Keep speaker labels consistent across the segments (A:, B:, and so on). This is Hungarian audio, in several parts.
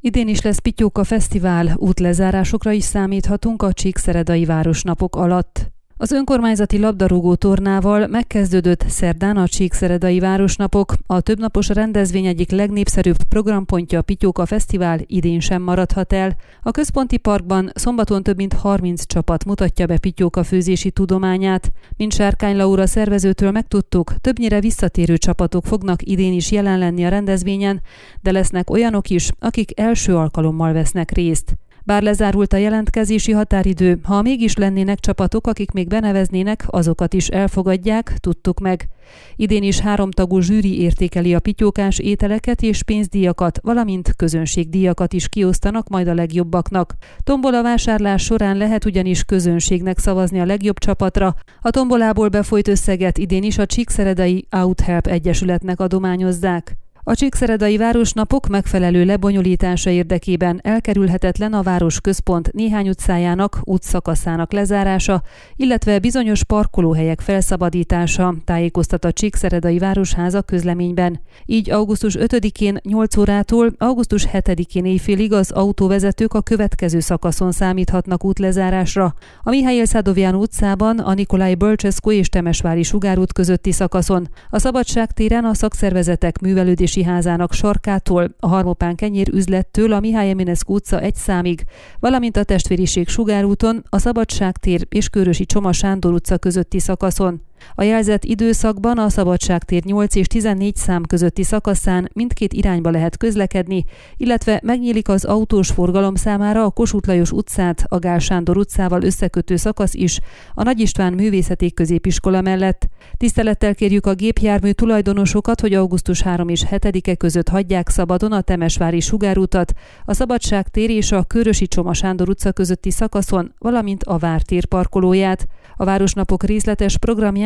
A: Idén is lesz Pityóka Fesztivál, útlezárásokra is számíthatunk a Csíkszeredai Városnapok alatt. Az önkormányzati labdarúgó tornával megkezdődött szerdán a Csíkszeredai Városnapok. A többnapos rendezvény egyik legnépszerűbb programpontja a Pityóka Fesztivál idén sem maradhat el. A központi parkban szombaton több mint 30 csapat mutatja be Pityóka főzési tudományát. Mint Sárkány Laura szervezőtől megtudtuk, többnyire visszatérő csapatok fognak idén is jelen lenni a rendezvényen, de lesznek olyanok is, akik első alkalommal vesznek részt. Bár lezárult a jelentkezési határidő, ha mégis lennének csapatok, akik még beneveznének, azokat is elfogadják, tudtuk meg. Idén is háromtagú zsűri értékeli a pityókás ételeket és pénzdíjakat, valamint közönségdíjakat is kiosztanak majd a legjobbaknak. Tombola vásárlás során lehet ugyanis közönségnek szavazni a legjobb csapatra. A tombolából befolyt összeget idén is a Csíkszeredai Outhelp Egyesületnek adományozzák. A Csíkszeredai városnapok megfelelő lebonyolítása érdekében elkerülhetetlen a város központ néhány utcájának, útszakaszának lezárása, illetve bizonyos parkolóhelyek felszabadítása, tájékoztat a Csíkszeredai Városháza közleményben. Így augusztus 5-én 8 órától augusztus 7-én éjfélig az autóvezetők a következő szakaszon számíthatnak útlezárásra. A Mihály Szádovján utcában, a Nikolai Bölcseszko és Temesvári Sugárút közötti szakaszon, a Szabadság téren a szakszervezetek művelődési Orvosi Házának sarkától, a Harmopán kenyér üzlettől a Mihály Eminescu utca egy számig, valamint a Testvériség Sugárúton, a Szabadságtér és Körösi Csoma Sándor utca közötti szakaszon. A jelzett időszakban a Szabadságtér 8 és 14 szám közötti szakaszán mindkét irányba lehet közlekedni, illetve megnyílik az autós forgalom számára a Kossuth Lajos utcát a Gál Sándor utcával összekötő szakasz is a Nagy István Művészeti Középiskola mellett. Tisztelettel kérjük a gépjármű tulajdonosokat, hogy augusztus 3 és 7-e között hagyják szabadon a Temesvári sugárútat, a Szabadságtér és a Körösi Csoma Sándor utca közötti szakaszon, valamint a Vártér parkolóját. A Városnapok részletes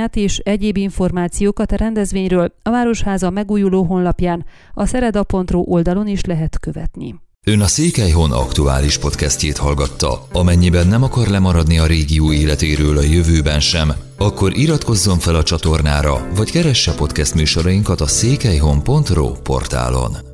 A: programját és egyéb információkat a rendezvényről a Városháza megújuló honlapján, a szereda.ro oldalon is lehet követni.
B: Ön a Székelyhon aktuális podcastjét hallgatta. Amennyiben nem akar lemaradni a régió életéről a jövőben sem, akkor iratkozzon fel a csatornára, vagy keresse podcast műsorainkat a székelyhon.pro portálon.